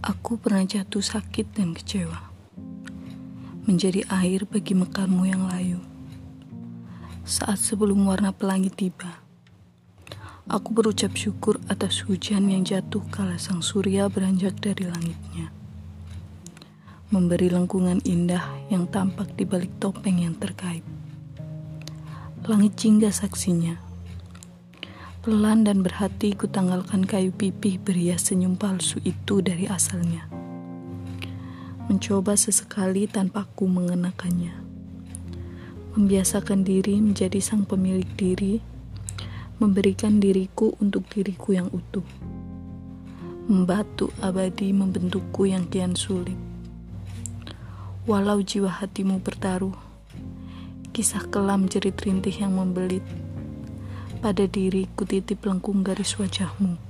Aku pernah jatuh sakit dan kecewa. Menjadi air bagi mekarmu yang layu. Saat sebelum warna pelangi tiba, aku berucap syukur atas hujan yang jatuh kala sang surya beranjak dari langitnya. Memberi lengkungan indah yang tampak di balik topeng yang terkait. Langit jingga saksinya Pelan dan berhati ku tanggalkan kayu pipih berias senyum palsu itu dari asalnya. Mencoba sesekali tanpa ku mengenakannya. Membiasakan diri menjadi sang pemilik diri, memberikan diriku untuk diriku yang utuh. Membatu abadi membentukku yang kian sulit. Walau jiwa hatimu bertaruh, kisah kelam jerit rintih yang membelit pada diriku titip lengkung garis wajahmu.